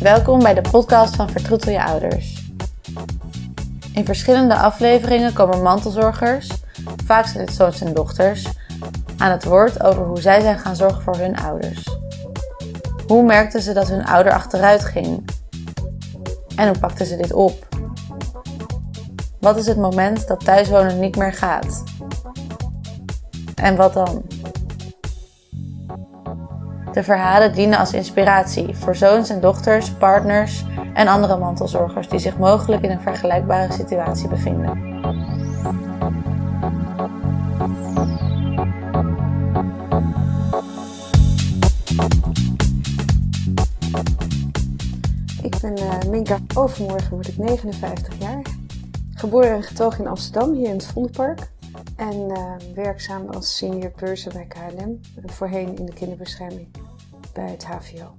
Welkom bij de podcast van Vertroetel je ouders. In verschillende afleveringen komen mantelzorgers, vaak zijn het zoons en dochters, aan het woord over hoe zij zijn gaan zorgen voor hun ouders. Hoe merkten ze dat hun ouder achteruit ging? En hoe pakten ze dit op? Wat is het moment dat thuiswonen niet meer gaat? En wat dan? De verhalen dienen als inspiratie voor zoons en dochters, partners en andere mantelzorgers die zich mogelijk in een vergelijkbare situatie bevinden. Ik ben uh, Minka. Overmorgen word ik 59 jaar. Geboren en getogen in Amsterdam, hier in het Vondelpark. En uh, werkzaam als senior purser bij KLM. Voorheen in de kinderbescherming bij het HVO.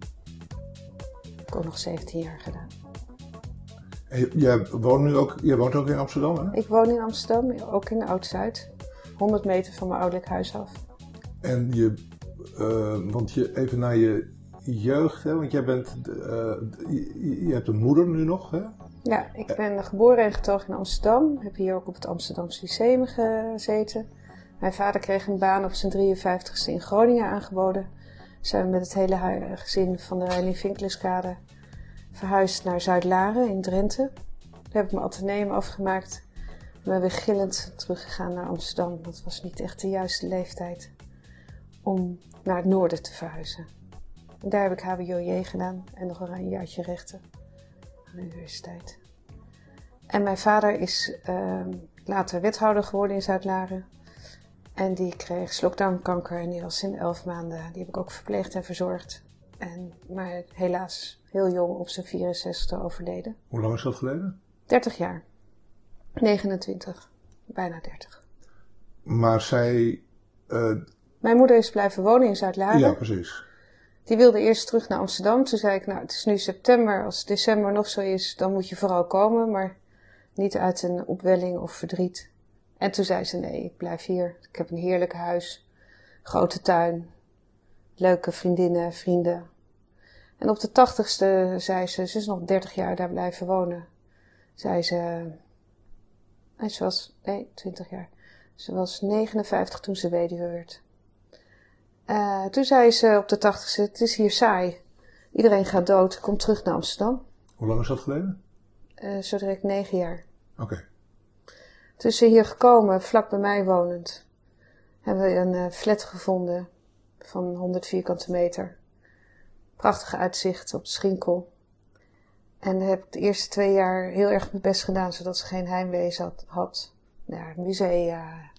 Ik heb ook nog 17 jaar gedaan. En jij woont nu ook, jij woont ook in Amsterdam, hè? Ik woon in Amsterdam, ook in Oud-Zuid. 100 meter van mijn ouderlijk huis af. En je, uh, want je, even naar je jeugd, hè? want jij bent, uh, je, je, hebt een moeder nu nog, hè? Ja, ik ben geboren en getogen in Amsterdam. Heb hier ook op het Amsterdamse Lyceum gezeten. Mijn vader kreeg een baan op zijn 53ste in Groningen aangeboden. Zijn we met het hele gezin van de Reiling Vinkeleskade verhuisd naar Zuid-Laren in Drenthe. Daar heb ik mijn ateneum afgemaakt. En ben weer gillend teruggegaan naar Amsterdam. Het was niet echt de juiste leeftijd om naar het noorden te verhuizen. En daar heb ik HBOJ gedaan en nog een jaartje rechten de universiteit. En mijn vader is uh, later wethouder geworden in Zuid-Laren. En die kreeg slokdarmkanker en die was in elf maanden. Die heb ik ook verpleegd en verzorgd. En, maar helaas heel jong op zijn 64 overleden. Hoe lang is dat geleden? 30 jaar. 29. Bijna 30. Maar zij... Uh... Mijn moeder is blijven wonen in Zuid-Laren. Ja, precies. Die wilde eerst terug naar Amsterdam. Toen zei ik, nou het is nu september. Als december nog zo is, dan moet je vooral komen. Maar niet uit een opwelling of verdriet. En toen zei ze, nee, ik blijf hier. Ik heb een heerlijk huis, grote tuin, leuke vriendinnen, vrienden. En op de tachtigste zei ze, ze is nog 30 jaar daar blijven wonen. Zei ze, nee, ze was, nee, 20 jaar. Ze was 59 toen ze weduwe werd. Uh, toen zei ze op de tachtigste, het is hier saai. Iedereen gaat dood, kom terug naar Amsterdam. Hoe lang is dat geleden? Uh, zo direct negen jaar. Oké. Okay. Toen ze hier gekomen, vlak bij mij wonend, hebben we een uh, flat gevonden van 100 vierkante meter. Prachtige uitzicht op de Schinkel. En heb ik de eerste twee jaar heel erg mijn best gedaan, zodat ze geen heimwee had. had. Ja, musea,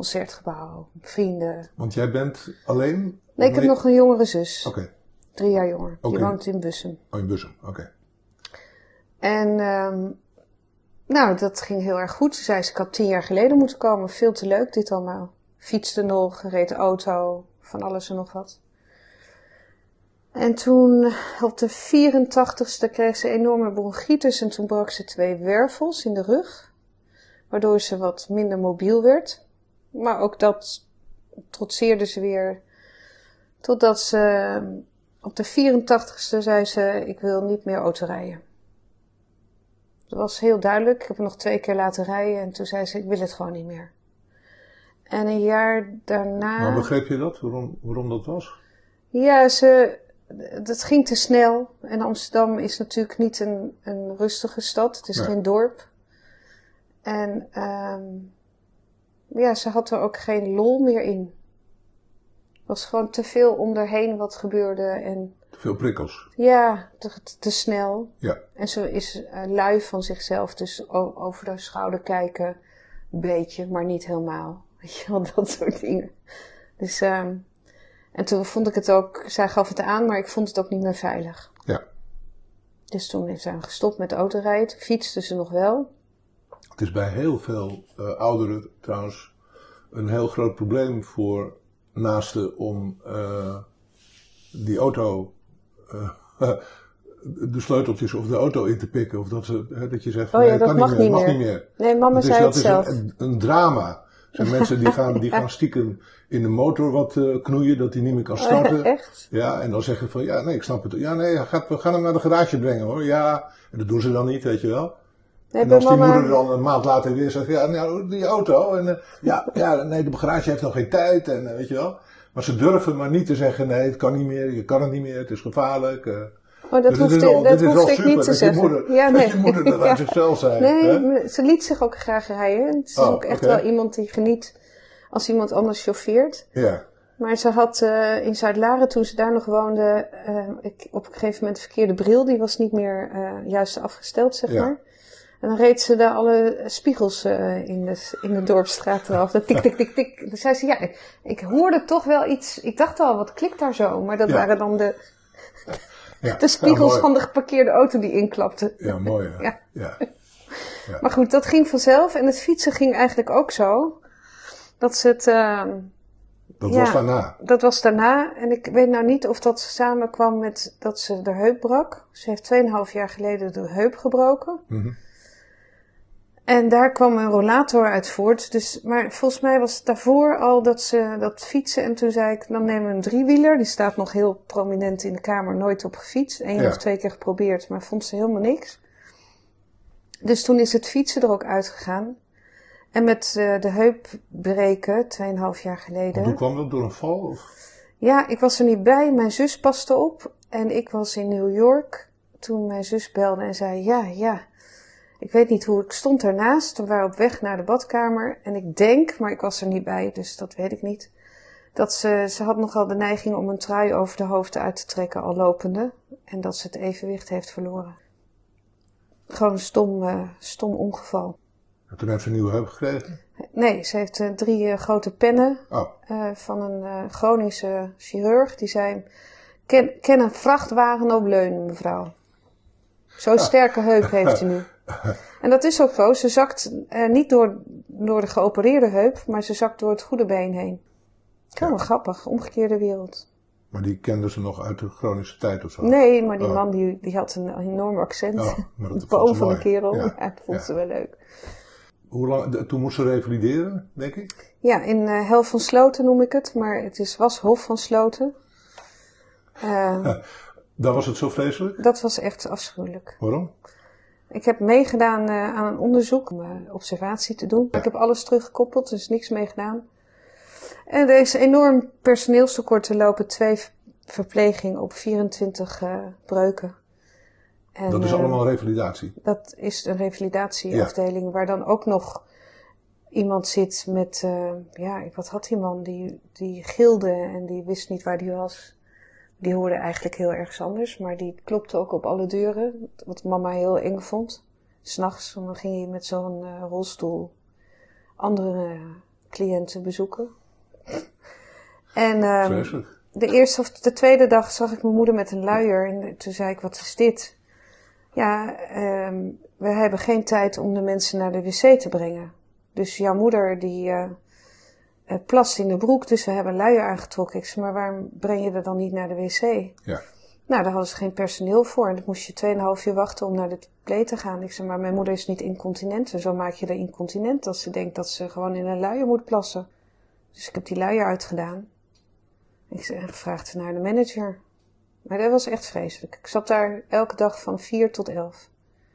concertgebouw, vrienden. Want jij bent alleen? Nee, ik heb nog een jongere zus. Oké. Okay. Drie jaar jonger. Okay. Die woont in Bussum. Oh, in Bussum, oké. Okay. En um, nou, dat ging heel erg goed. Ze zei ze, ik had tien jaar geleden moeten komen. Veel te leuk dit allemaal. Fietste nog, reed auto, van alles en nog wat. En toen, op de 84ste, kreeg ze enorme bronchitis en toen brak ze twee wervels in de rug. Waardoor ze wat minder mobiel werd. Maar ook dat trotseerde ze weer. Totdat ze op de 84ste zei ze, ik wil niet meer autorijden. Dat was heel duidelijk. Ik heb hem nog twee keer laten rijden en toen zei ze, ik wil het gewoon niet meer. En een jaar daarna... Maar begreep je dat? Waarom, waarom dat was? Ja, ze, dat ging te snel. En Amsterdam is natuurlijk niet een, een rustige stad. Het is Nee. geen dorp. En um, ja, ze had er ook geen lol meer in. Het was gewoon te veel om erheen wat gebeurde. En Te veel prikkels. ja, te, te snel. Ja. En ze is uh, lui van zichzelf, dus over de schouder kijken, een beetje, maar niet helemaal. Weet je wel, dat soort dingen. Dus, um, en toen vond ik het ook, zij gaf het aan, maar ik vond het ook niet meer veilig. Ja. Dus toen heeft zij gestopt met autorijden, fietste ze nog wel. Het is bij heel veel uh, ouderen trouwens een heel groot probleem voor naasten om uh, die auto, uh, de sleuteltjes of de auto in te pikken. Of dat, ze, hè, dat je zegt, Oh ja, nee, dat kan mag niet meer. Mag niet meer. Nee, mama dus zei dat het is zelf. een, een, drama. Er zijn mensen die gaan, die gaan stiekem in de motor wat eh, knoeien, dat die niet meer kan starten. Echt? Ja, en dan zeggen van, ja, nee, ik snap het. Ja, nee, gaat, we gaan hem naar de garage brengen hoor. Ja, en dat doen ze dan niet, weet je wel. Nee, En als die mama- moeder dan een maand later weer zegt, ja, nou, die auto. En, eh, ja, ja, nee, de garage heeft nog geen tijd. En eh, weet je wel. Maar ze durven maar niet te zeggen, nee, het kan niet meer, je kan het niet meer, het is gevaarlijk. eh. Oh, dat Dus is al- dat hoeft ik super, niet te zeggen. Moeder, ja, nee. Dat je moeder dat Ja. uit zichzelf zei. Nee, hè? maar ze liet zich ook graag rijden. Het is Oh, ook echt wel iemand die geniet als iemand anders chauffeert. Ja, Maar ze had in Zuid-Laren, toen ze daar nog woonde, ik, op een gegeven moment de verkeerde bril. Die was niet meer juist afgesteld, zeg Ja. maar. En dan reed ze daar alle spiegels eh, in, de, in de dorpsstraat eraf. Dat tik, tik, tik, tik. Dan zei ze, ja, ik, hoorde toch wel iets. Ik dacht al, wat klikt daar zo? Maar dat Ja. waren dan de, ja. de spiegels Ja, van de geparkeerde auto die inklapte. Ja, mooi. hè? Ja. ja. Maar goed, dat ging vanzelf. En het fietsen ging eigenlijk ook zo. Dat ze het... ehm, Dat was daarna. Dat was daarna. En ik weet nou niet of dat samenkwam met dat ze de heup brak. Ze heeft 2,5 jaar geleden de heup gebroken. Mhm. En daar kwam een rollator uit voort. Dus, maar volgens mij was het daarvoor al dat ze dat fietsen. En toen zei ik, dan nemen we een driewieler. Die staat nog heel prominent in de kamer, nooit op gefietst. Eén Ja. of twee keer geprobeerd, maar vond ze helemaal niks. Dus toen is het fietsen er ook uitgegaan. En met eh, de heup breken, 2,5 jaar geleden. Hoe kwam dat? Door een val? Of? Ja, ik was er niet bij. Mijn zus paste op. En ik was in New York toen mijn zus belde en zei: Ja, ja. Ik weet niet hoe. Ik stond ernaast. We waren op weg naar de badkamer. En ik denk, maar ik was er niet bij, dus dat weet ik niet. Dat ze, ze had nogal de neiging om een trui over de hoofd uit te trekken, al lopende. En dat ze het evenwicht heeft verloren. Gewoon een stom, eh, stom ongeval. En toen heeft ze een nieuwe heup gekregen? Nee, ze heeft eh, drie eh, grote pennen Oh, van een chronische chirurg. Die zei, ken, ken een vrachtwagen op leunen, mevrouw. Zo'n sterke heup heeft u nu. En dat is ook zo. Ze zakt eh, niet door, door de geopereerde heup, maar ze zakt door het goede been heen. Heel grappig, omgekeerde wereld. maar die kenden ze nog uit de chronische tijd of zo? Nee, maar die Oh. man die, die had een enorm accent. Oh, maar dat Boven een kerel. Ja, Ja, dat vond ja. ze wel leuk. Hoe lang, de- toen moest ze revalideren, denk ik? Ja, in eh Hel van Sloten noem ik het, maar het is, was Hof van Sloten. Eh, Dan was het zo vreselijk? dat was echt afschuwelijk. Waarom? Ik heb meegedaan eh, aan een onderzoek om eh, observatie te doen. Ik heb alles teruggekoppeld, er is niks mee gedaan. En er is enorm personeelstekort. Er lopen twee v- verplegingen op 24 eh, breuken. En, Dat is allemaal revalidatie. Dat is een revalidatieafdeling waar dan ook nog iemand zit met, ja, wat had die man? Die, die gilde en die wist niet waar die was. Die hoorde eigenlijk heel ergens anders, maar die klopte ook op alle deuren, wat mama heel eng vond. S'nachts, dan ging hij met zo'n eh, rolstoel andere eh, cliënten bezoeken. En ehm, Vreselijk. de eerste of de tweede dag zag ik mijn moeder met een luier. En toen zei ik, wat is dit? Ja, ehm, we hebben geen tijd om de mensen naar de wc te brengen. Dus jouw moeder die eh, plast in de broek, dus we hebben een luier aangetrokken. Ik zei, maar waarom breng je er dan niet naar de wc? Ja. Nou, daar hadden ze geen personeel voor. En dan moest je 2,5 uur wachten om naar de play te gaan. Ik zei, maar mijn moeder is niet incontinent. En zo maak je haar incontinent als ze denkt dat ze gewoon in een luier moet plassen. Dus ik heb die luier uitgedaan. Ik zei, en gevraagd naar de manager. Maar dat was echt vreselijk. Ik zat daar elke dag van 4 tot 11.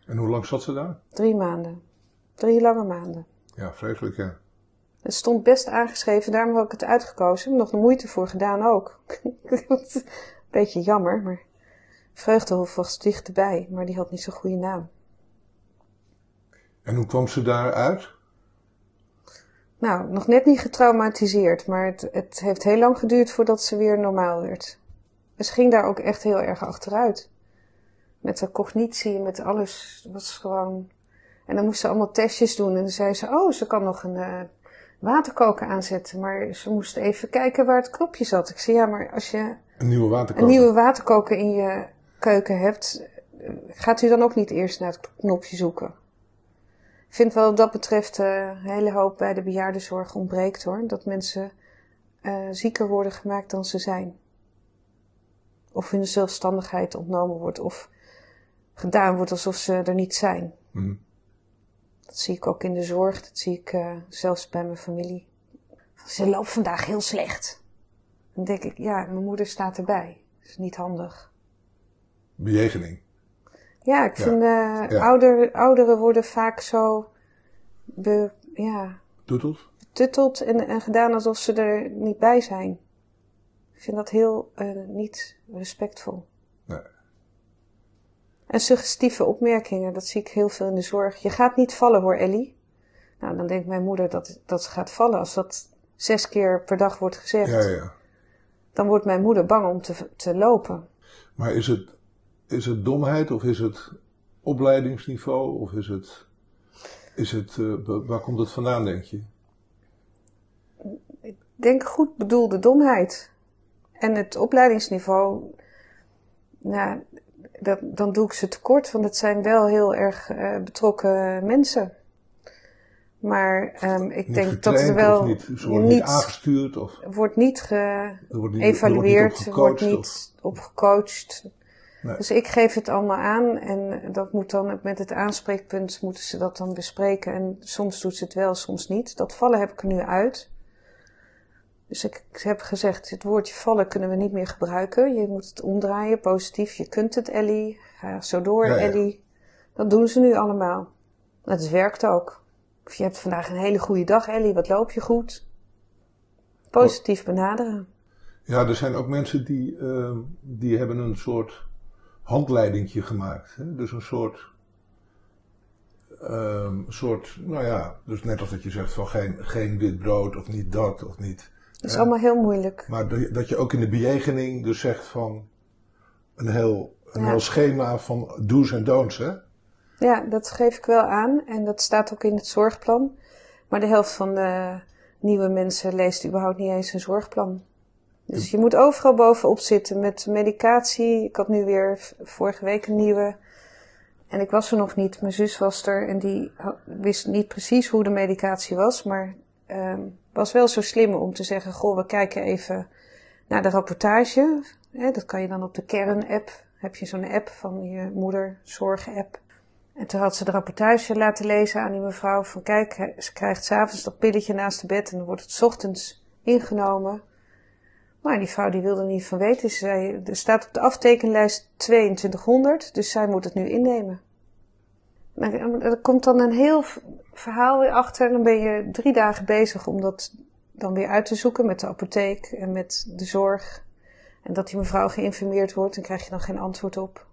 En hoe lang zat ze daar? Drie maanden. Drie lange maanden. Ja, vreselijk, ja. Het stond best aangeschreven, daarom heb ik het uitgekozen. Ik heb nog de moeite voor gedaan ook. Beetje jammer, maar Vreugdehof was dichterbij, maar die had niet zo'n goede naam. En hoe kwam ze daaruit? Nou, nog net niet getraumatiseerd, maar het, het heeft heel lang geduurd voordat ze weer normaal werd. Dus ging daar ook echt heel erg achteruit. Met de cognitie, met alles. Was gewoon... En dan moest ze allemaal testjes doen. En dan zei ze, oh, ze kan nog een waterkoker aanzetten. Maar ze moest even kijken waar het knopje zat. Ik zei, ja, maar als je Een nieuwe waterkoker. een nieuwe waterkoker in je keuken hebt, gaat u dan ook niet eerst naar het knopje zoeken? Ik vind wel wat dat betreft eh, een hele hoop bij de bejaardenzorg ontbreekt hoor. Dat mensen eh, zieker worden gemaakt dan ze zijn. Of hun zelfstandigheid ontnomen wordt. Of gedaan wordt alsof ze er niet zijn. Mhm. Dat zie ik ook in de zorg, dat zie ik uh, zelfs bij mijn familie. Ze loopt vandaag heel slecht. Dan denk ik, ja, mijn moeder staat erbij. Dat is niet handig. Bejegening. Ja, ik vind uh, ja. ouder, ouderen worden vaak zo be, ja, Toeteld? tutteld en, en gedaan alsof ze er niet bij zijn. Ik vind dat heel uh, niet respectvol. En suggestieve opmerkingen, dat zie ik heel veel in de zorg. Je gaat niet vallen hoor, Ellie. Nou, dan denkt mijn moeder dat, dat ze gaat vallen. Als dat zes keer per dag wordt gezegd, Ja, ja. dan wordt mijn moeder bang om te, te lopen. Maar is het, is het domheid of is het opleidingsniveau of is het, is het uh, waar komt het vandaan denk je? Ik denk goed bedoelde domheid. En het opleidingsniveau, nou, dat, dan doe ik ze tekort, want het zijn wel heel erg uh, betrokken mensen. Maar um, ik Niet denk dat er getraind wel niet, ze worden niet, aangestuurd of wordt niet er geëvalueerd, er er wordt niet niet op. Nee. Dus ik geef het allemaal aan en dat moet dan met het aanspreekpunt moeten ze dat dan bespreken. En soms doet ze het wel, soms niet. Dat vallen heb ik er nu uit. Dus ik heb gezegd, het woordje vallen kunnen we niet meer gebruiken. Je moet het omdraaien, positief. Je kunt het, Ellie. Ga zo door, Ja, ja. Ellie. Dat doen ze nu allemaal. Het werkt ook. Of je hebt vandaag een hele goede dag, Ellie. Wat loop je goed? Positief benaderen. Ja, er zijn ook mensen die, uh, die hebben een soort handleidingje gemaakt. Hè? Dus een soort, um, soort, nou ja, dus net als dat je zegt van geen, geen wit brood of niet dat of niet. Dat is Ja. allemaal heel moeilijk. Maar dat je- dat je ook in de bejegening dus zegt van een heel, een heel schema van do's en don'ts. Hè? Ja, dat geef ik wel aan en dat staat ook in het zorgplan. Maar de helft van de nieuwe mensen leest überhaupt niet eens een zorgplan. Dus je moet overal bovenop zitten met medicatie. Ik had nu weer vorige week een nieuwe. En ik was er nog niet. Mijn zus was er en die wist niet precies hoe de medicatie was. Maar ehm was wel zo slim om te zeggen: Goh, we kijken even naar de rapportage. Dat kan je dan op de Kern-app. Heb je zo'n app van je moeder, zorg-app. En toen had ze de rapportage laten lezen aan die mevrouw van kijk, ze krijgt s'avonds dat pilletje naast de bed en dan wordt het ochtends ingenomen. Maar die vrouw die wilde er niet van weten. Ze zei, er staat op de aftekenlijst 2200, dus zij moet het nu innemen. Er komt dan een heel verhaal weer achter. Dan ben je drie dagen bezig om dat dan weer uit te zoeken met de apotheek en met de zorg. En dat die mevrouw geïnformeerd wordt, dan krijg je dan geen antwoord op.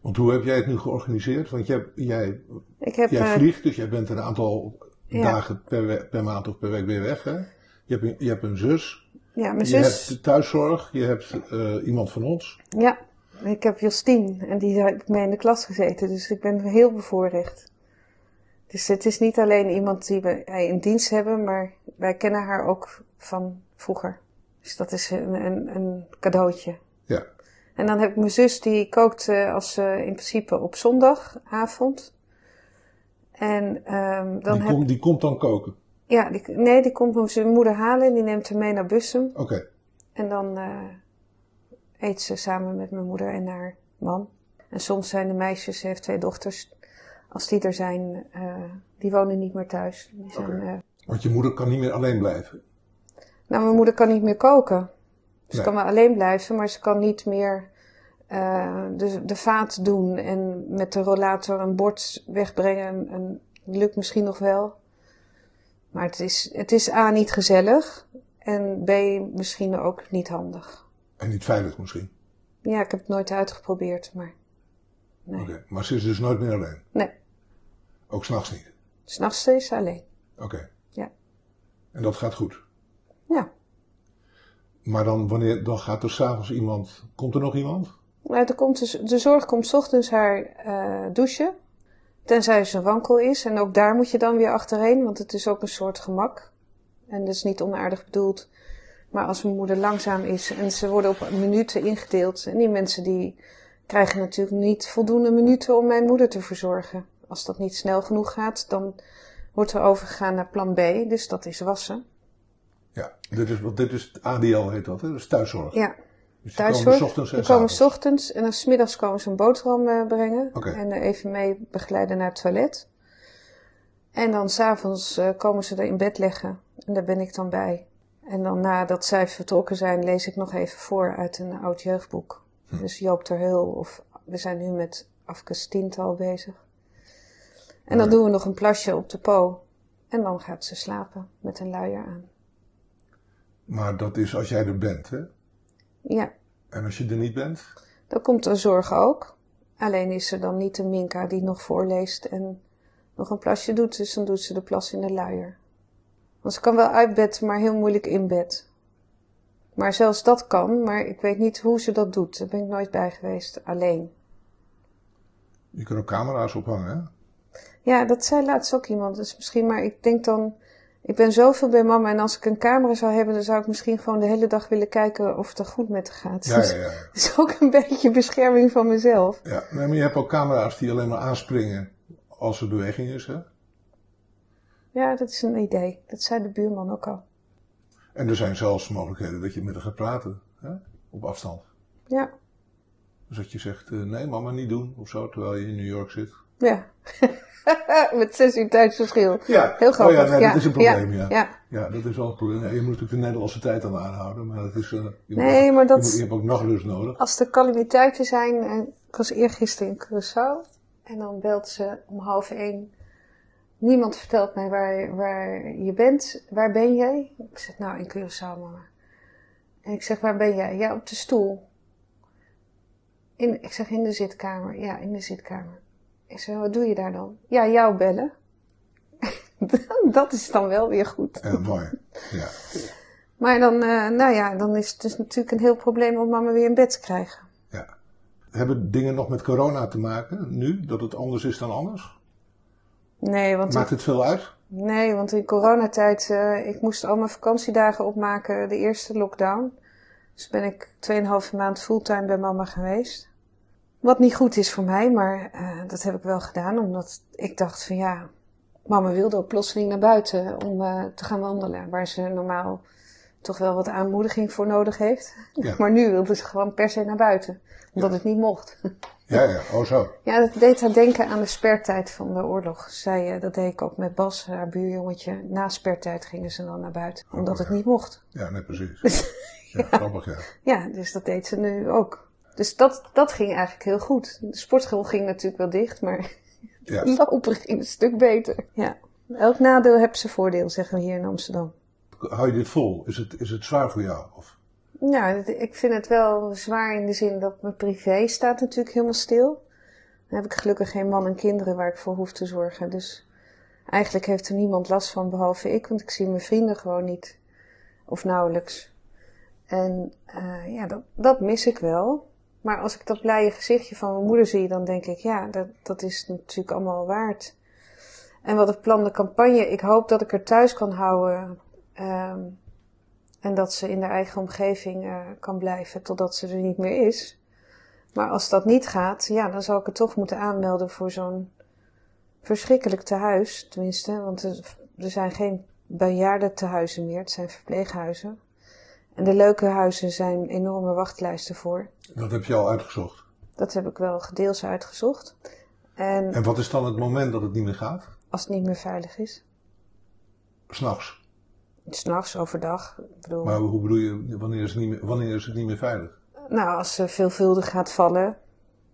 Want hoe heb jij het nu georganiseerd? Want jij, jij, Ik heb, jij eh, vliegt, dus jij bent een aantal Ja. dagen per, maand of per week weer weg. Hè? Je, hebt een, je hebt een zus, ja, mijn je zus. hebt thuiszorg, je hebt eh, iemand van ons. Ja, ik heb Jostien en die heb ik mee in de klas gezeten, dus ik ben heel bevoorrecht. Dus het is niet alleen iemand die we eh, in dienst hebben, maar wij kennen haar ook van vroeger. Dus dat is een, een, een cadeautje. Ja. En dan heb ik mijn zus, die kookt eh, als in principe op zondagavond. En ehm, dan Die, heb komt- die komt dan koken. ja, die, nee, die komt mijn moeder halen en die neemt haar mee naar Bussum. Oké. En dan eh, eet ze samen met mijn moeder en haar man. En soms zijn de meisjes, ze heeft twee dochters, als die er zijn, eh, die wonen niet meer thuis. Die zijn, Oké. eh, Want je moeder kan niet meer alleen blijven. nou, mijn moeder kan niet meer koken. Ze Nee. kan wel alleen blijven, maar ze kan niet meer eh, de, de vaat doen en met de rollator een bord wegbrengen. En, lukt misschien nog wel. Maar het is, het is A, niet gezellig. En B, misschien ook niet handig. En niet veilig misschien. Ja, ik heb het nooit uitgeprobeerd, maar nee. Oké. Maar ze is dus nooit meer alleen. Nee, Ook s'nachts niet. s'nachts ze alleen. Oké. Ja. En dat gaat goed. Ja. Maar dan, wanneer, dan gaat er s'avonds iemand. Komt er nog iemand? Nou, er komt dus, de zorg komt 's ochtends haar eh, douchen. Tenzij ze wankel is. En ook daar moet je dan weer achterheen, want het is ook een soort gemak. En dat is niet onaardig bedoeld. Maar als mijn moeder langzaam is en ze worden op minuten ingedeeld. En die mensen die krijgen natuurlijk niet voldoende minuten om mijn moeder te verzorgen. Als dat niet snel genoeg gaat, dan wordt er overgegaan naar plan B. Dus dat is wassen. Ja. Dit is, wat dit is ADL heet dat, hè? Dat is thuiszorg. Ja, Dus thuiszorg. komen ochtends en Die komen 's ochtends en dan 's middags komen ze een boterham eh, brengen. En er even mee begeleiden naar het toilet. En dan s'avonds uh, komen ze er in bed leggen. En daar ben ik dan bij. En dan nadat zij vertrokken zijn, lees ik nog even voor uit een oud jeugdboek. Hm. Dus Joop ter Heul, of we zijn nu met Afkes tiental bezig. En dan doen we nog een plasje op de po. En dan gaat ze slapen met een luier aan. Maar dat is als jij er bent, hè? Ja. En als je er niet bent? Dan komt er zorg ook. Alleen is er dan niet de Minka die nog voorleest en nog een plasje doet. Dus dan doet ze de plas in de luier. Want ze kan wel uit bed, maar heel moeilijk in bed. Maar zelfs dat kan, maar ik weet niet hoe ze dat doet. Daar ben ik nooit bij geweest, alleen. Je kunt ook camera's ophangen, hè? Ja, dat zei laatst ook iemand. Dus misschien, maar ik denk dan, ik ben zoveel bij mama en als ik een camera zou hebben, dan zou ik misschien gewoon de hele dag willen kijken of het er goed met haar gaat. Ja, ja, ja. Dat is ook een beetje bescherming van mezelf. Ja, maar je hebt ook camera's die alleen maar aanspringen als er beweging is, hè? Ja, dat is een idee. Dat zei de buurman ook al. En er zijn zelfs mogelijkheden dat je met haar gaat praten, hè? op afstand. Ja. Dus dat je zegt, uh, nee mama niet doen, of zo, terwijl je in New York zit. Ja. Met zes uur tijdsverschil. Ja. Heel grappig. Oh ja, nee, ja. dat is een probleem, ja. Ja. ja. dat is wel een probleem. Je moet natuurlijk de Nederlandse tijd aan aanhouden, maar dat is... Uh, je nee, moet, maar dat... Je, moet, je hebt ook nachtrust nodig. Als er calamiteiten zijn... En ik was eergisteren in Curaçao. En dan belt ze om half één. Niemand vertelt mij waar, waar je bent. Waar ben jij? Ik zeg, nou, in Curaçao, mama. En ik zeg, waar ben jij? Ja, op de stoel. In, ik zeg, in de zitkamer. Ja, in de zitkamer. Ik wat doe je daar dan? Ja, jou bellen. dat is dan wel weer goed. Ja, mooi. Ja. Maar dan, uh, nou ja, dan is het dus natuurlijk een heel probleem om mama weer in bed te krijgen. Ja. Hebben dingen nog met corona te maken nu? Dat het anders is dan anders? Nee, want... Maakt het veel uit? Nee, want in coronatijd, uh, ik moest al mijn vakantiedagen opmaken, de eerste lockdown. Dus ben ik 2,5 maand fulltime bij mama geweest. Wat niet goed is voor mij, maar uh, dat heb ik wel gedaan. Omdat ik dacht van ja, mama wilde ook plotseling naar buiten om uh, te gaan wandelen. Waar ze normaal toch wel wat aanmoediging voor nodig heeft. Ja. maar nu wilde ze gewoon per se naar buiten. Omdat ja. het niet mocht. Ja, ja, oh zo. Ja, dat deed haar denken aan de spertijd van de oorlog. Zij, uh, dat deed ik ook met Bas, haar buurjongetje. Na spertijd gingen ze dan naar buiten. Oh, omdat het niet mocht. Ja, nee, precies. ja, grappig, ja. Ja, dus dat deed ze nu ook. Dus dat, dat ging eigenlijk heel goed. De sportschool ging natuurlijk wel dicht, maar Ja. lopen ging een stuk beter. Ja. Elk nadeel heeft zijn voordeel, zeggen we hier in Amsterdam. Hou je dit vol? Is het, is het zwaar voor jou? Of? Het- ik vind het wel zwaar in de zin dat mijn privé staat natuurlijk helemaal stil. Dan heb ik gelukkig geen man en kinderen waar ik voor hoef te zorgen. Dus eigenlijk heeft er niemand last van behalve ik, want ik zie mijn vrienden gewoon niet. Of nauwelijks. En eh, ja, dat, dat mis ik wel. Maar als ik dat blije gezichtje van mijn moeder zie, dan denk ik, ja, dat, dat is natuurlijk allemaal waard. En wat ik plan de campagne, ik hoop dat ik er thuis kan houden. ehm, en dat ze in haar eigen omgeving eh, kan blijven totdat ze er niet meer is. Maar als dat niet gaat, ja, dan zal ik het toch moeten aanmelden voor zo'n verschrikkelijk tehuis. Tenminste, want er, er zijn geen bejaardentehuizen meer, het zijn verpleeghuizen. En de leuke huizen zijn enorme wachtlijsten voor. Dat heb je al uitgezocht. Dat heb ik wel gedeels uitgezocht. En En wat is dan het moment dat het niet meer gaat? als het niet meer veilig is. S'nachts. S'nachts, overdag. Ik bedoel, Maar hoe bedoel je, wanneer is het niet meer, wanneer is het niet meer veilig? Nou, als ze veelvuldig gaat vallen.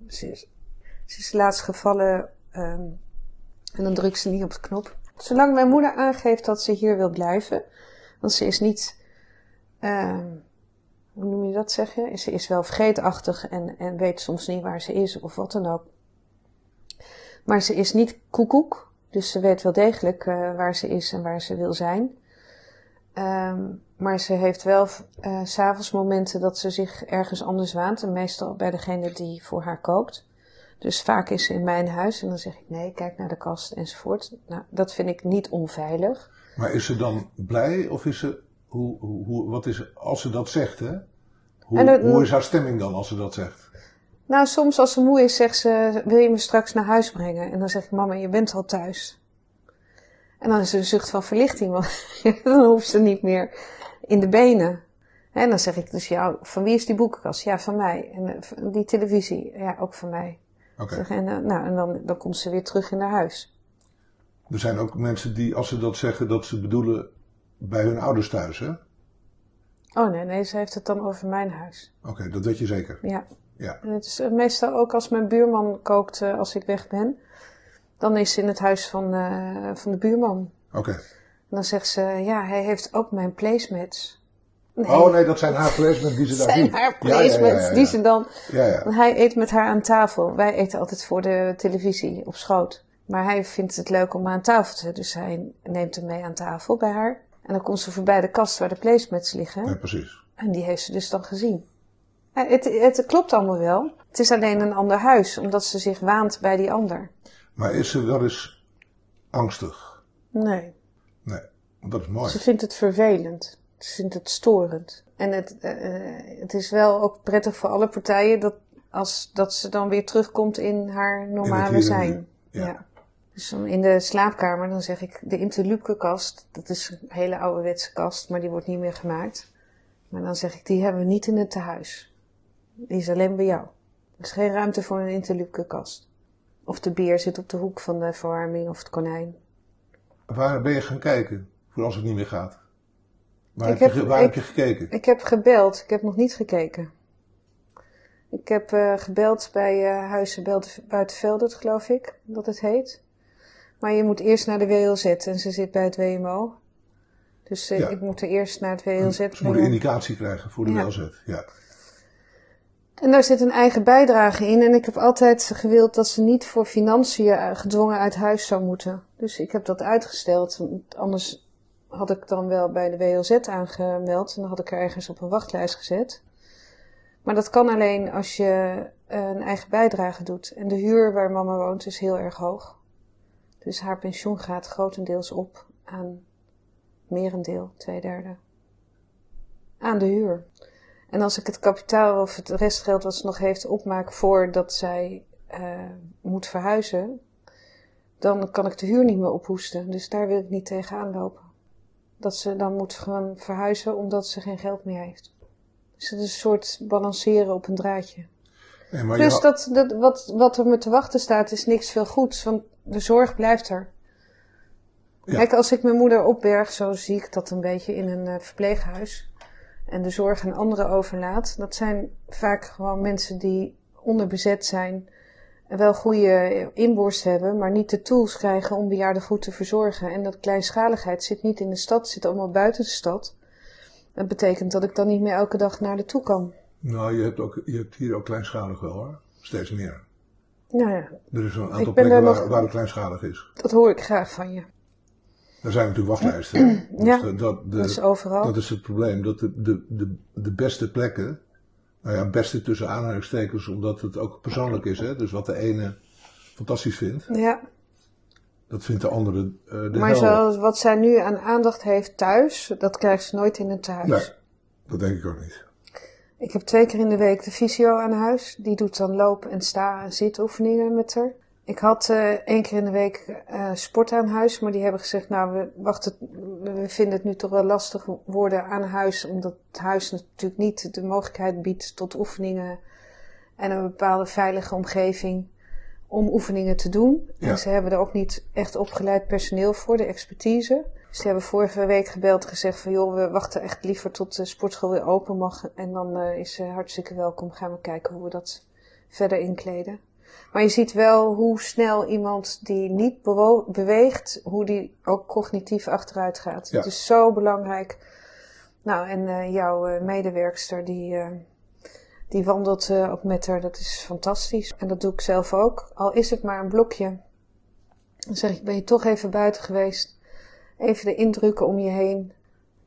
Ze is, ze is laatst gevallen ehm, en dan drukt ze niet op de knop. Zolang mijn moeder aangeeft dat ze hier wil blijven, want ze is niet, ehm, hoe noem je dat zeggen? Ze is wel vergeetachtig en, en weet soms niet waar ze is of wat dan ook. Maar ze is niet koekoek, dus ze weet wel degelijk eh, waar ze is en waar ze wil zijn. Ehm, maar ze heeft wel s s'avonds momenten dat ze zich ergens anders waant. En meestal bij degene die voor haar kookt. Dus vaak is ze in mijn huis en dan zeg ik nee, kijk naar de kast enzovoort. Nou, dat vind ik niet onveilig. Maar is ze dan blij of is ze, hoe, hoe, wat is, als ze dat zegt hè? Hoe, hoe is haar stemming dan als ze dat zegt? Nou, soms als ze moe is, zegt ze: Wil je me straks naar huis brengen? En dan zeg ik: Mama, je bent al thuis. En dan is er een zucht van verlichting, want dan hoeft ze niet meer in de benen. En dan zeg ik dus: Ja, van wie is die boekenkast? Ja, van mij. En eh, die televisie? Ja, ook van mij. Oké. En, eh, nou, en dan, dan komt ze weer terug in haar huis. Er zijn ook mensen die, als ze dat zeggen, dat ze bedoelen bij hun ouders thuis, hè? Oh nee, nee, ze heeft het dan over mijn huis. Oké, dat weet je zeker. Ja. Ja. En het is eh, meestal ook als mijn buurman kookt eh, als ik weg ben. Dan is ze in het huis van, eh, van de buurman. Oké. En dan zegt ze, ja, hij heeft ook mijn placemats. Nee, Oh nee, dat zijn haar placements die ze daar zijn haar Ja, ja, ja, ja, die ze dan... Ja, ja. Want hij eet met haar aan tafel. Wij eten altijd voor de televisie op schoot. Maar hij vindt het leuk om aan tafel te Dus hij neemt hem mee aan tafel bij haar. En dan komt ze voorbij de kast waar de placemats liggen. Ja, precies. En die heeft ze dus dan gezien. Ja, het, het klopt allemaal wel. Het is alleen een ander huis, omdat ze zich waant bij die ander. Maar is ze wel eens angstig? Nee, Nee, dat is mooi. ze vindt het vervelend. Ze vindt het storend. En het, eh, eh, het is wel ook prettig voor alle partijen dat, als, dat ze dan weer terugkomt in haar normale zijn. ja. Dus dan in de slaapkamer, dan zeg ik, de interlupke-kast, dat is een hele ouderwetse kast, maar die wordt niet meer gemaakt. Maar dan zeg ik, die hebben we niet in het tehuis. Die is alleen bij jou. Er is geen ruimte voor een interlupke-kast. Of de beer zit op de hoek van de verwarming, of het konijn. Waar ben je gaan kijken voor als het niet meer gaat? Waar, Ik heb, je, heb- ge- waar ik- heb je gekeken? Ik heb gebeld, ik heb nog niet gekeken. Ik heb eh, gebeld bij eh Huizen Buitenveldert, geloof ik, dat het heet. Maar je moet eerst naar de WLZ en ze zit bij het WMO. Dus eh, Ja. ik moet er eerst naar het WLZ Ze moeten brengen. indicatie krijgen voor de Ja. WLZ. Ja. En daar zit een eigen bijdrage in. En ik heb altijd gewild dat ze niet voor financiën eh, gedwongen uit huis zou moeten. Dus ik heb dat uitgesteld. want Anders had ik dan wel bij de WLZ aangemeld. En dan had ik er ergens op een wachtlijst gezet. Maar dat kan alleen als je eh, een eigen bijdrage doet. En de huur waar mama woont is heel erg hoog. Dus haar pensioen gaat grotendeels op aan merendeel, twee derde. Aan de huur. En als ik het kapitaal of het restgeld wat ze nog heeft opmaak voordat zij eh, moet verhuizen, dan kan ik de huur niet meer ophoesten. Dus daar wil ik niet tegenaan lopen. Dat ze dan moet gewoon verhuizen omdat ze geen geld meer heeft. Dus het is een soort balanceren op een draadje. Nee, Plus dat, dat wat, wat er me te wachten staat is niks veel goeds, want de zorg blijft er. Ja. Kijk, als ik mijn moeder opberg, zo zie ik dat een beetje in een eh, verpleeghuis, en de zorg aan anderen overlaat, dat zijn vaak gewoon mensen die onderbezet zijn, en wel goede inborst hebben, maar niet de tools krijgen om bejaarden goed te verzorgen. En dat kleinschaligheid zit niet in de stad, zit allemaal buiten de stad. Dat betekent dat ik dan niet meer elke dag naar de toe kan. Nou, je hebt, ook, je hebt hier ook kleinschalig wel hoor. Steeds meer. Nou ja, Er is een aantal plekken waar, nog- waar het kleinschalig is. dat hoor ik graag van je. Er zijn natuurlijk wachtlijsten. Dus Ja, de- dat, de, Dat is overal. dat is het probleem. Dat de, de, de, de beste plekken, nou ja, beste tussen aanhalingstekens, omdat het ook persoonlijk is. Hè? Dus wat de ene fantastisch vindt, Ja, dat vindt de andere de maar zoals wat zij nu aan aandacht heeft thuis, dat krijgt ze nooit in het tehuis. Nee, dat denk ik ook niet. Ik heb twee keer in de week de fysio aan huis. Die doet dan loop- en sta- en zitoefeningen met haar. Ik had eh één keer in de week eh, sport aan huis, maar die hebben gezegd, nou, we, wachten, we vinden het nu toch wel lastig worden aan huis, omdat het huis natuurlijk niet de mogelijkheid biedt tot oefeningen en een bepaalde veilige omgeving om oefeningen te doen. Ja. En ze hebben er ook niet echt opgeleid personeel voor, de expertise. Ze hebben vorige week gebeld gezegd van joh, we wachten echt liever tot de sportschool weer open mag. En dan eh, is ze hartstikke welkom. Gaan we kijken hoe we dat verder inkleden. Maar je ziet wel hoe snel iemand die niet beweegt, hoe die ook cognitief achteruit gaat. Ja. Het is zo belangrijk. Nou, en eh, jouw eh, medewerkster die, die wandelt ook met haar, dat is fantastisch. En dat doe ik zelf ook. Al is het maar een blokje. Dan zeg ik, ben je toch even buiten geweest? Even de indrukken om je heen.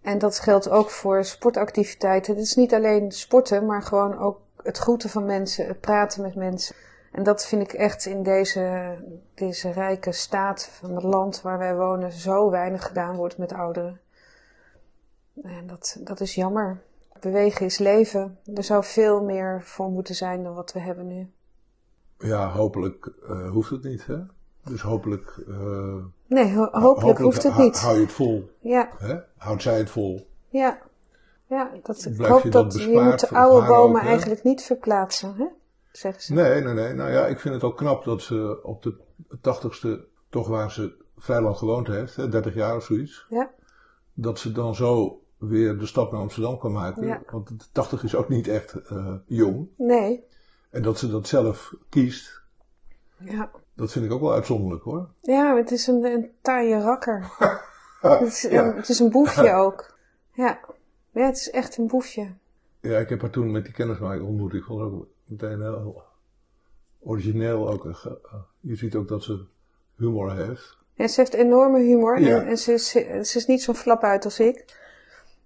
En dat geldt ook voor sportactiviteiten. Het is niet alleen sporten, maar gewoon ook het groeten van mensen, het praten met mensen. En dat vind ik echt in deze, deze rijke staat van het land waar wij wonen zo weinig gedaan wordt met ouderen. En dat, dat is jammer. Bewegen is leven. Er zou veel meer voor moeten zijn dan wat we hebben nu. Ja, hopelijk eh, hoeft het niet. Hè? Dus hopelijk, eh, Nee, ho- hopelijk, hoeft het niet. Hou je het vol. Ja, Hè? Houdt zij het vol. ja. Ja, dat, ik hoop je dat, je moet de oude bomen ook, eigenlijk niet verplaatsen, hè? zeggen ze. Nee, nee, nee. Nou ja, ik vind het ook knap dat ze op de tachtigste, toch waar ze vrij lang gewoond heeft, hè, 30 jaar of zoiets. Ja. Dat ze dan zo weer de stap naar Amsterdam kan maken. Ja. Want de 80 is ook niet echt eh, jong. Nee. En dat ze dat zelf kiest, Ja. Dat vind ik ook wel uitzonderlijk hoor. Ja, het is een, een taaie rakker. het, is, Ja. een, het is een boefje ook. Ja. Ja, het is echt een boefje. Ja, ik heb haar toen met die kennismaking ontmoet. Ik vond het ook meteen heel origineel. Ook. Eh, Je ziet ook dat ze humor heeft. Ja, ze heeft enorme humor Ja. en, en ze, is, ze is niet zo'n flap uit als ik.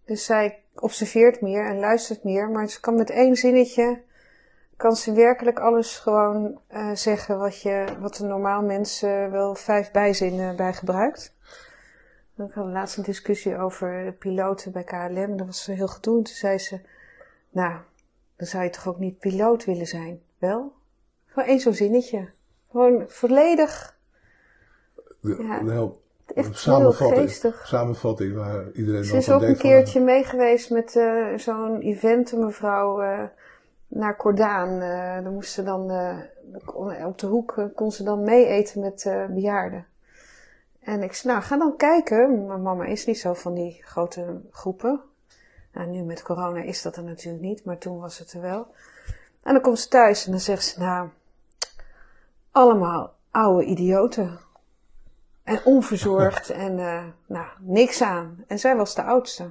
Dus zij observeert meer en luistert meer, maar ze kan met één zinnetje, kan ze werkelijk alles gewoon eh, zeggen wat, je, wat een normaal mens eh, wel vijf bijzinnen bij gebruikt. Ik had laatst een discussie over piloten bij KLM dat was heel gedoe. En toen zei ze, nou, dan zou je toch ook niet piloot willen zijn? Wel? Gewoon één zo'n zinnetje. Gewoon volledig De, Ja, echt heel samenvatting, geestig. samenvatting waar iedereen Ze is ook een denkt keertje mee geweest met eh, zo'n event, een mevrouw, eh, naar Cordaan. Eh dan moest ze dan, eh, op de hoek eh, kon ze dan mee eten met eh, bejaarden. En ik zei, nou, ga dan kijken. Mijn mama is niet zo van die grote groepen. Nou, nu met corona is dat er natuurlijk niet, maar toen was het er wel. En dan komt ze thuis en dan zegt ze, nou, allemaal oude idioten. En onverzorgd en nou, niks aan. En zij was de oudste.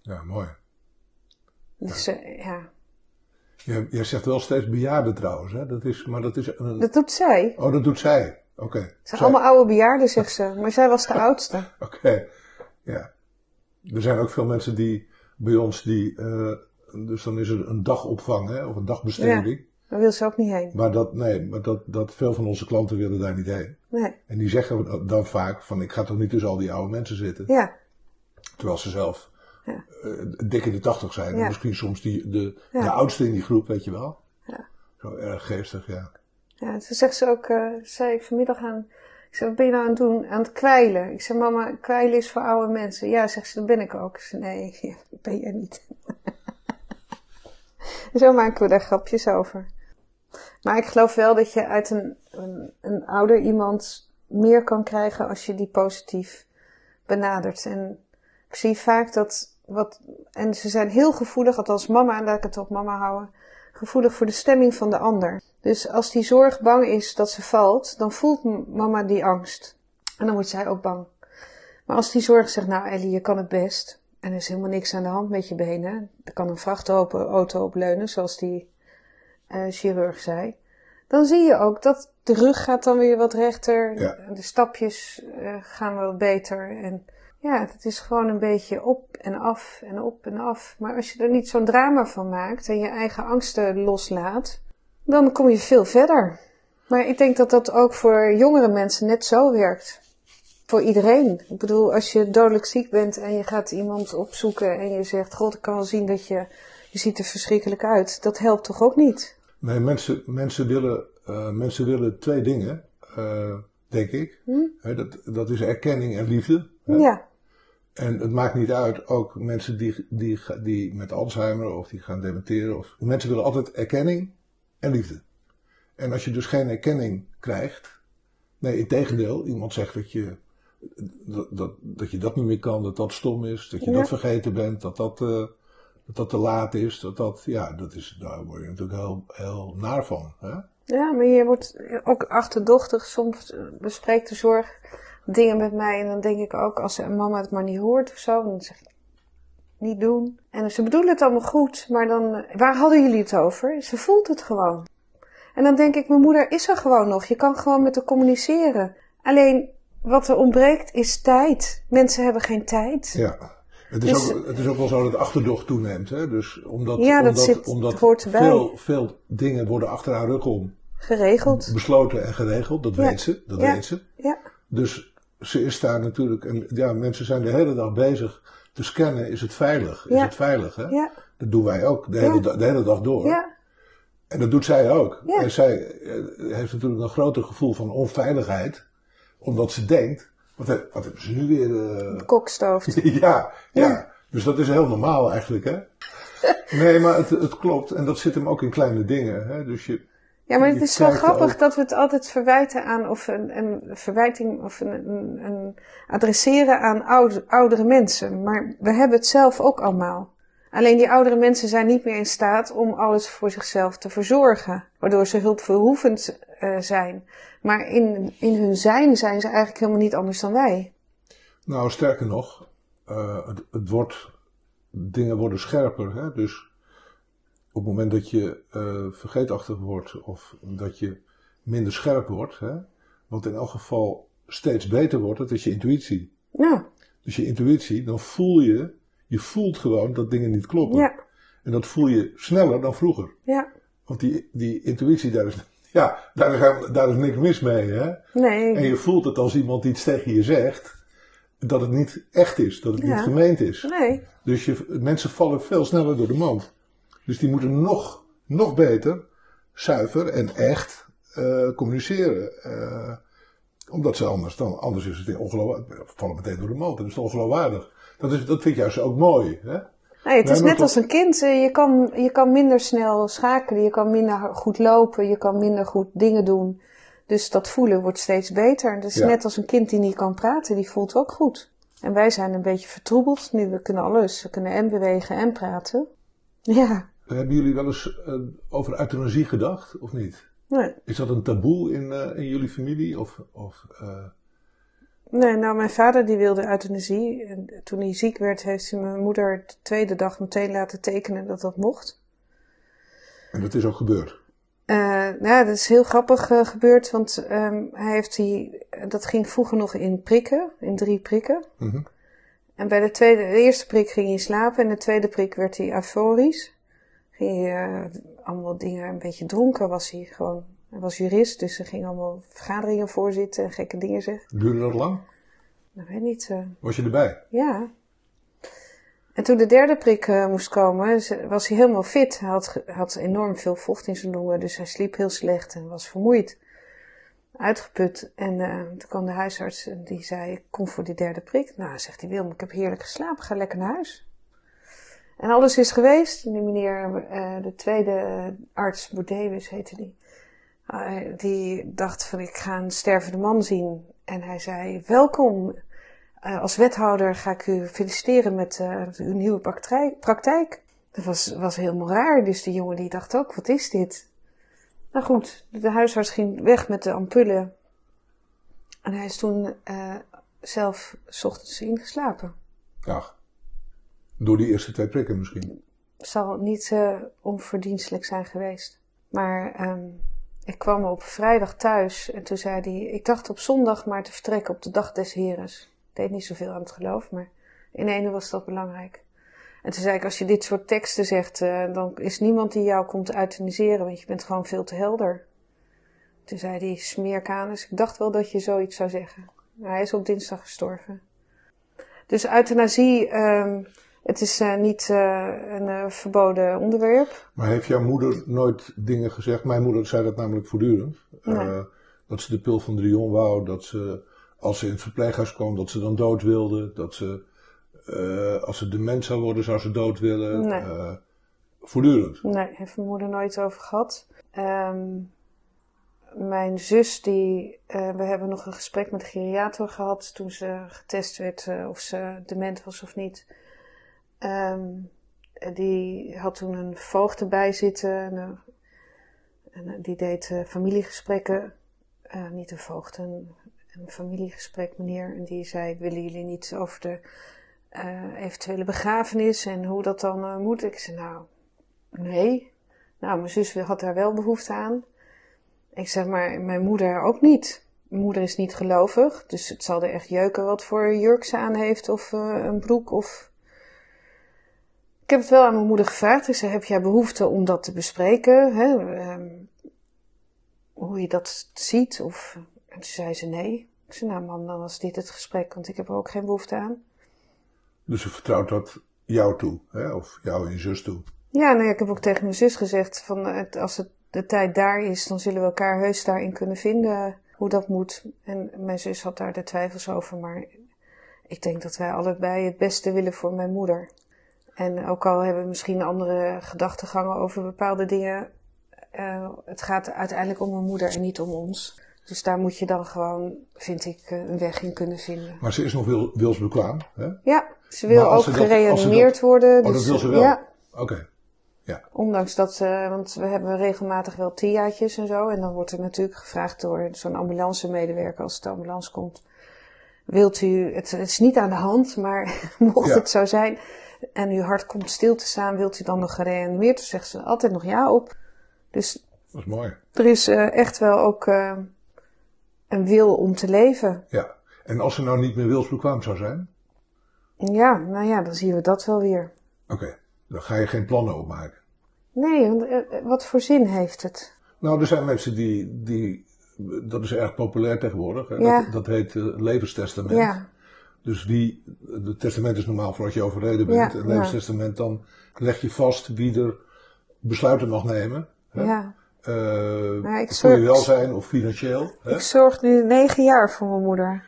Ja, mooi. Dus eh, ja, Je, je zegt wel steeds bejaarden trouwens, hè? Dat is, maar dat is een... dat doet zij. Oh, dat doet zij. Oké. Ze zijn Zij. allemaal oude bejaarden, zegt ze. Maar zij was de oudste. Oké, ja. Er zijn ook veel mensen die bij ons die, eh, dus dan is er een dagopvang hè, of een dagbesteding. Daar wil ze ook niet heen. Maar dat, nee, maar dat, dat veel van onze klanten willen daar niet heen. Nee. En die zeggen dan vaak van ik ga toch niet tussen al die oude mensen zitten. Ja, Terwijl ze zelf Ja. eh, dik in de tachtig zijn. Ja. misschien soms die, de, Ja. de oudste in die groep, weet je wel. Ja. Zo erg geestig, ja. ja toen zegt ze ook, eh zei ik vanmiddag aan, ik zei, wat ben je nou aan het doen? Aan het kwijlen. Ik zei, mama, kwijlen is voor oude mensen. Ja, zegt ze, dat ben ik ook. Ik zei, nee, dat ben jij niet. Zo maken we daar grapjes over. Maar ik geloof wel dat je uit een, een, een ouder iemand meer kan krijgen als je die positief benadert. En ik zie vaak dat wat, en ze zijn heel gevoelig, althans mama, en laat ik het op mama houden, gevoelig voor de stemming van de ander. Dus als die zorg bang is dat ze valt, dan voelt mama die angst. En dan wordt zij ook bang. Maar als die zorg zegt, nou Ellie, je kan het best. En er is helemaal niks aan de hand met je benen. Er kan een vrachtauto op leunen, zoals die eh, chirurg zei. Dan zie je ook dat de rug gaat dan weer wat rechter. Ja. De stapjes eh, gaan wel beter. En ja, het is gewoon een beetje op en af en op en af. Maar als je er niet zo'n drama van maakt en je eigen angsten loslaat, dan kom je veel verder. Maar ik denk dat dat ook voor jongere mensen net zo werkt. Voor iedereen. Ik bedoel, als je dodelijk ziek bent en je gaat iemand opzoeken en je zegt, god, ik kan wel zien dat je, je ziet er verschrikkelijk uit. Dat helpt toch ook niet? Nee, mensen, mensen, willen, eh, mensen willen twee dingen, eh, denk ik. Hè, dat, dat is erkenning en liefde. Ja, En het maakt niet uit, ook mensen die, die, die met Alzheimer of die gaan dementeren. Of, mensen willen altijd erkenning en liefde. En als je dus geen erkenning krijgt, nee, in tegendeel, iemand zegt dat je dat, dat, dat je dat niet meer kan, dat dat stom is, dat je Ja. dat vergeten bent, dat dat, eh, dat dat te laat is, dat dat, ja, dat is, daar word je natuurlijk heel, heel naar van. Hè? Ja, maar je wordt ook achterdochtig. Soms bespreekt de zorg dingen met mij en dan denk ik ook, als een mama het maar niet hoort of zo, dan zeg ik, niet doen. En ze bedoelen het allemaal goed, maar dan, waar hadden jullie het over? Ze voelt het gewoon. En dan denk ik, mijn moeder is er gewoon nog. Je kan gewoon met haar communiceren. Alleen, wat er ontbreekt is tijd. Mensen hebben geen tijd. Ja. Het is, Dus- ook, het is ook wel zo dat achterdocht toeneemt. Hè? Dus omdat, Ja, dat omdat, zit- omdat veel, veel dingen worden achter haar rug om Geregeld. besloten en geregeld. Dat Ja. weet ze. Dat Ja. weet ze. Ja, Dus ze is daar natuurlijk. En ja, mensen zijn de hele dag bezig te scannen. Is het veilig? Is Ja. het veilig? Hè? ja, Dat doen wij ook de hele, Ja. da- de hele dag door. ja, En dat doet zij ook. En zij eh, heeft natuurlijk een groter gevoel van onveiligheid. Omdat ze denkt. Wat, heb- wat hebben ze nu weer. eh, kokstoofd. ja, ja, Ja. Dus dat is heel normaal eigenlijk, hè? Nee, maar het, het klopt. En dat zit hem ook in kleine dingen. Hè? Dus je, Ja, maar het is wel grappig ook- dat we het altijd verwijten aan, of een, een verwijting, of een, een, een adresseren aan oude, oudere mensen. Maar we hebben het zelf ook allemaal. Alleen die oudere mensen zijn niet meer in staat om alles voor zichzelf te verzorgen, waardoor ze hulpverhoevend eh, zijn. Maar in, in hun zijn zijn ze eigenlijk helemaal niet anders dan wij. Nou, sterker nog, eh, het, het wordt, dingen worden scherper. Hè? Dus op het moment dat je eh, vergeetachtig wordt of dat je minder scherp wordt, hè? wat in elk geval steeds beter wordt, dat is je intuïtie. Ja, Dus je intuïtie, dan voel je, je voelt gewoon dat dingen niet kloppen. ja, En dat voel je sneller dan vroeger. ja. Want die, die intuïtie, daar is, ja, daar is, daar is niks mis mee. Hè? Nee, En je voelt het als iemand iets tegen je zegt, dat het niet echt is, dat het Ja. niet gemeend is. nee. Dus je, mensen vallen veel sneller door de mand. Dus die moeten nog, nog beter, zuiver en echt eh, communiceren. Eh, omdat ze anders, dan, anders is het ongeloofwaardig. Vallen meteen door de. En dat is ongeloofwaardig. Dat, is, dat vind ik juist ook mooi. Hè? Nee, het is net als een kind. Eh, Je kan, je kan minder snel schakelen, je kan minder goed lopen, je kan minder goed dingen doen. Dus dat voelen wordt steeds beter. Het is Ja. net als een kind die niet kan praten, die voelt ook goed. En wij zijn een beetje vertroebeld nu. We kunnen alles. We kunnen en bewegen en praten. Ja, Hebben jullie wel eens eh, over euthanasie gedacht, of niet? nee. Is dat een taboe in, eh, in jullie familie? Of, of, eh, Nee, nou, mijn vader die wilde euthanasie. En toen hij ziek werd, heeft hij mijn moeder de tweede dag meteen laten tekenen dat dat mocht. en dat is ook gebeurd. Nou, dat is heel grappig gebeurd, want ehm, hij heeft die, dat ging vroeger nog in prikken, in drie prikken. Mhm. En bij de, tweede, de eerste prik ging hij slapen en de tweede prik werd hij euforisch. Ging hij eh, allemaal dingen, een beetje dronken was hij gewoon. Hij was jurist, dus hij ging allemaal vergaderingen voorzitten en gekke dingen zeggen. Duurde dat lang? Nou, weet niet, eh, Was je erbij? ja. En toen de derde prik eh, moest komen, was hij helemaal fit. Hij had, had enorm veel vocht in zijn longen, dus hij sliep heel slecht en was vermoeid. Uitgeput. En toen kwam de huisarts en die zei, kom voor die derde prik. Nou, zegt hij, Wilm, ik heb heerlijk geslapen, ga lekker naar huis. En alles is geweest. Die meneer, eh, de tweede arts, Bordewis heette die. eh, die dacht van, ik ga een stervende man zien. En hij zei, welkom, eh, als wethouder ga ik u feliciteren met eh, uw nieuwe praktijk. Dat was, was helemaal raar. Dus die jongen die dacht ook, wat is dit? Nou goed, de huisarts ging weg met de ampullen. En hij is toen zelf 's ochtends ingeslapen. Ja. Door die eerste twee prikken misschien. Zal niet eh, onverdienstelijk zijn geweest. Maar ehm, ik kwam op vrijdag thuis en toen zei hij... Ik dacht op zondag maar te vertrekken op de dag des Heres. Ik deed niet zoveel aan het geloof, maar in ene was dat belangrijk. En toen zei ik, als je dit soort teksten zegt, eh, dan is niemand die jou komt euthaniseren, want je bent gewoon veel te helder. Toen zei hij, smeerkanus, ik dacht wel dat je zoiets zou zeggen. Hij is op dinsdag gestorven. Dus euthanasie, ehm, het is eh, niet eh, een eh, verboden onderwerp. Maar heeft jouw moeder nooit dingen gezegd? Mijn moeder zei dat namelijk voortdurend. Nee. Dat ze de pil van Drion wou, dat ze als ze in het verpleeghuis kwam, dat ze dan dood wilde. Dat ze, als ze dement zou worden, zou ze dood willen. Nee. Voortdurend. Nee, heeft mijn moeder nooit over gehad. Ehm, mijn zus, die, we hebben nog een gesprek met de geriater gehad toen ze getest werd of ze dement was of niet. Ehm, die had toen een voogd erbij zitten en, eh, en eh, die deed eh, familiegesprekken. Niet een voogd, een, familiegesprek, meneer. En die zei, willen jullie niet over de eh, eventuele begrafenis en hoe dat dan moet? Ik zei, nou, Nee. Nou, mijn zus had daar wel behoefte aan. Ik zeg maar, mijn moeder ook niet. Mijn moeder is niet gelovig, dus het zal er echt jeuken wat voor jurk ze aan heeft of een broek of... Ik heb het wel aan mijn moeder gevraagd. Ik zei, heb jij behoefte om dat te bespreken? Hè? Ehm, hoe je dat ziet? Of... En toen zei ze nee. Ik zei, nou man, dan was dit het gesprek, want ik heb er ook geen behoefte aan. Dus ze vertrouwt dat jou toe, hè? of jou en je zus toe. Ja, ja, ik heb ook tegen mijn zus gezegd, van, het- als het de tijd daar is, dan zullen we elkaar heus daarin kunnen vinden hoe dat moet. En mijn zus had daar de twijfels over, maar ik denk dat wij allebei het beste willen voor mijn moeder. En ook al hebben we misschien andere gedachtegangen over bepaalde dingen, eh, het gaat uiteindelijk om mijn moeder en niet om ons. Dus daar moet je dan gewoon, vind ik, eh, een weg in kunnen vinden. Maar ze is nog wil, wilsbekwaam, hè? Ja, ze wil ook ze gereanimeerd ze worden. Oh, dat wil ze wel? Ja, Oké. ondanks dat, eh, want we hebben regelmatig wel TIA'tjes en zo. En dan wordt er natuurlijk gevraagd door zo'n ambulancemedewerker als de ambulance komt. Wilt u, het, het is niet aan de hand, maar mocht Ja. het zo zijn en uw hart komt stil te staan, wilt u dan nog gereanimeerd? Dan zegt ze altijd nog ja op. Dus Dat is mooi. er is eh, echt wel ook eh, een wil om te leven. Ja. En als ze nou niet meer wilsbekwaam zou zijn? Ja, nou ja, dan zien we dat wel weer. Oké. Dan ga je geen plannen opmaken. Nee, want eh, wat voor zin heeft het? Nou, er zijn mensen die, die dat is erg populair tegenwoordig. Hè? Ja. Dat, dat heet levenstestament. Ja, Dus die, het testament is normaal voor als je overleden bent. Ja, Een levenstestament, dan leg je vast wie er besluiten mag nemen. Hè? ja. Ik voor je welzijn of financieel. Hè? Ik zorg nu negen jaar voor mijn moeder.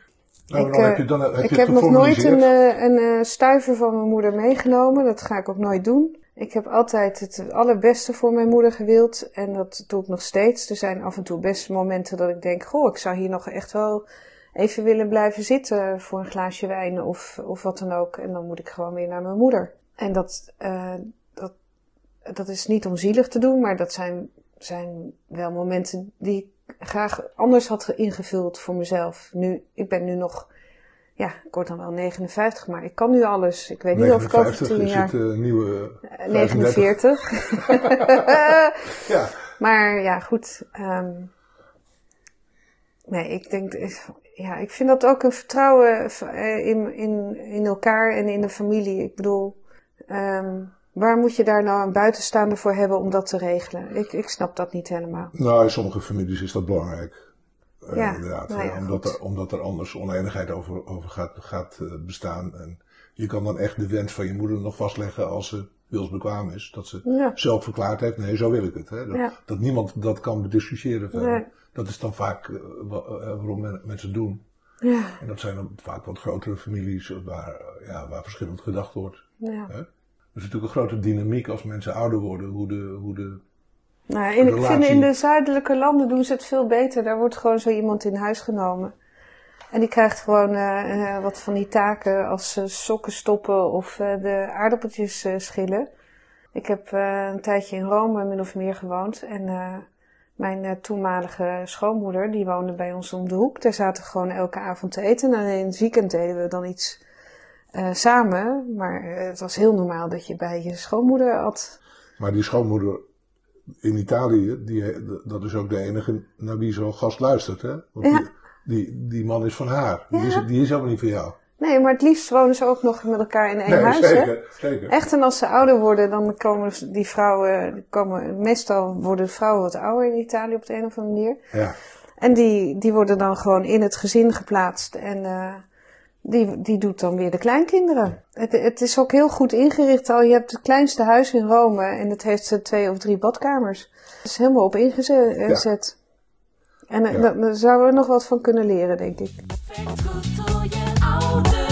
nou, ik dan eh, heb je, dan heb ik heb nog nooit een, eh, een stuiver van mijn moeder meegenomen. Dat ga ik ook nooit doen. Ik heb altijd het allerbeste voor mijn moeder gewild. En dat doe ik nog steeds. Er zijn af en toe best momenten dat ik denk... Goh, ik zou hier nog echt wel even willen blijven zitten voor een glaasje wijn of, of wat dan ook. En dan moet ik gewoon weer naar mijn moeder. En dat, eh, dat, dat is niet om zielig te doen, maar dat zijn, zijn wel momenten die ik graag anders had ingevuld voor mezelf. Nu, ik ben nu nog, ja, ik word dan wel 59, maar ik kan nu alles. Ik weet niet of ik over 59 tien is jaar... het eh, nieuwe Eh, 39. 49. Ja, maar ja, goed. ehm, nee, ik denk, ja, ik vind dat ook een vertrouwen eh, in, in, in elkaar en in de familie. Ik bedoel, ehm, waar moet je daar nou een buitenstaander voor hebben om dat te regelen? Ik, ik snap dat niet helemaal. nou in sommige families is dat belangrijk. Eh, Ja, inderdaad, nou ja, eh, omdat, er, omdat er anders oneenigheid over, over gaat, gaat eh, bestaan. En je kan dan echt de wens van je moeder nog vastleggen als ze wilsbekwaam is. Dat ze Ja. zelf verklaard heeft, nee, zo wil ik het. Hè? Dat, dat niemand dat kan bediscussiëren verder. Nee. Dat is dan vaak eh, eh, waarom men- mensen doen. Ja, En dat zijn dan vaak wat grotere families waar, eh, ja, waar verschillend gedacht wordt. ja. Hè? Er is natuurlijk een grote dynamiek als mensen ouder worden, hoe de, hoe de Nou, in, ik vind in de zuidelijke landen doen ze het veel beter. Daar wordt gewoon zo iemand in huis genomen. En die krijgt gewoon wat van die taken als eh, sokken stoppen of de aardappeltjes schillen. Ik heb een tijdje in Rome min of meer gewoond. En mijn eh, toenmalige schoonmoeder, die woonde bij ons om de hoek. Daar zaten we gewoon elke avond te eten. En in het weekend deden we dan iets eh, samen. Maar eh, het was heel normaal dat je bij je schoonmoeder at. Maar die schoonmoeder in Italië, die, dat is ook de enige naar wie zo'n gast luistert. Hè? Want Ja. die, die, die man is van haar. Die, Ja. is, die is helemaal niet van jou. Nee, maar het liefst wonen ze ook nog met elkaar in één Nee, huis. Hè? zeker, zeker. Echt, en als ze ouder worden, dan komen die vrouwen, komen, meestal worden vrouwen wat ouder in Italië op de een of andere manier. Ja. En die, die worden dan gewoon in het gezin geplaatst en eh, die, die doet dan weer de kleinkinderen. Het, het is ook heel goed ingericht al. Je hebt het kleinste huis in Rome en het heeft eh, twee of drie badkamers. Het is helemaal op ingezet. En eh, Ja. daar, zouden we nog wat van kunnen leren, denk ik. Perfect goed voor je ouders.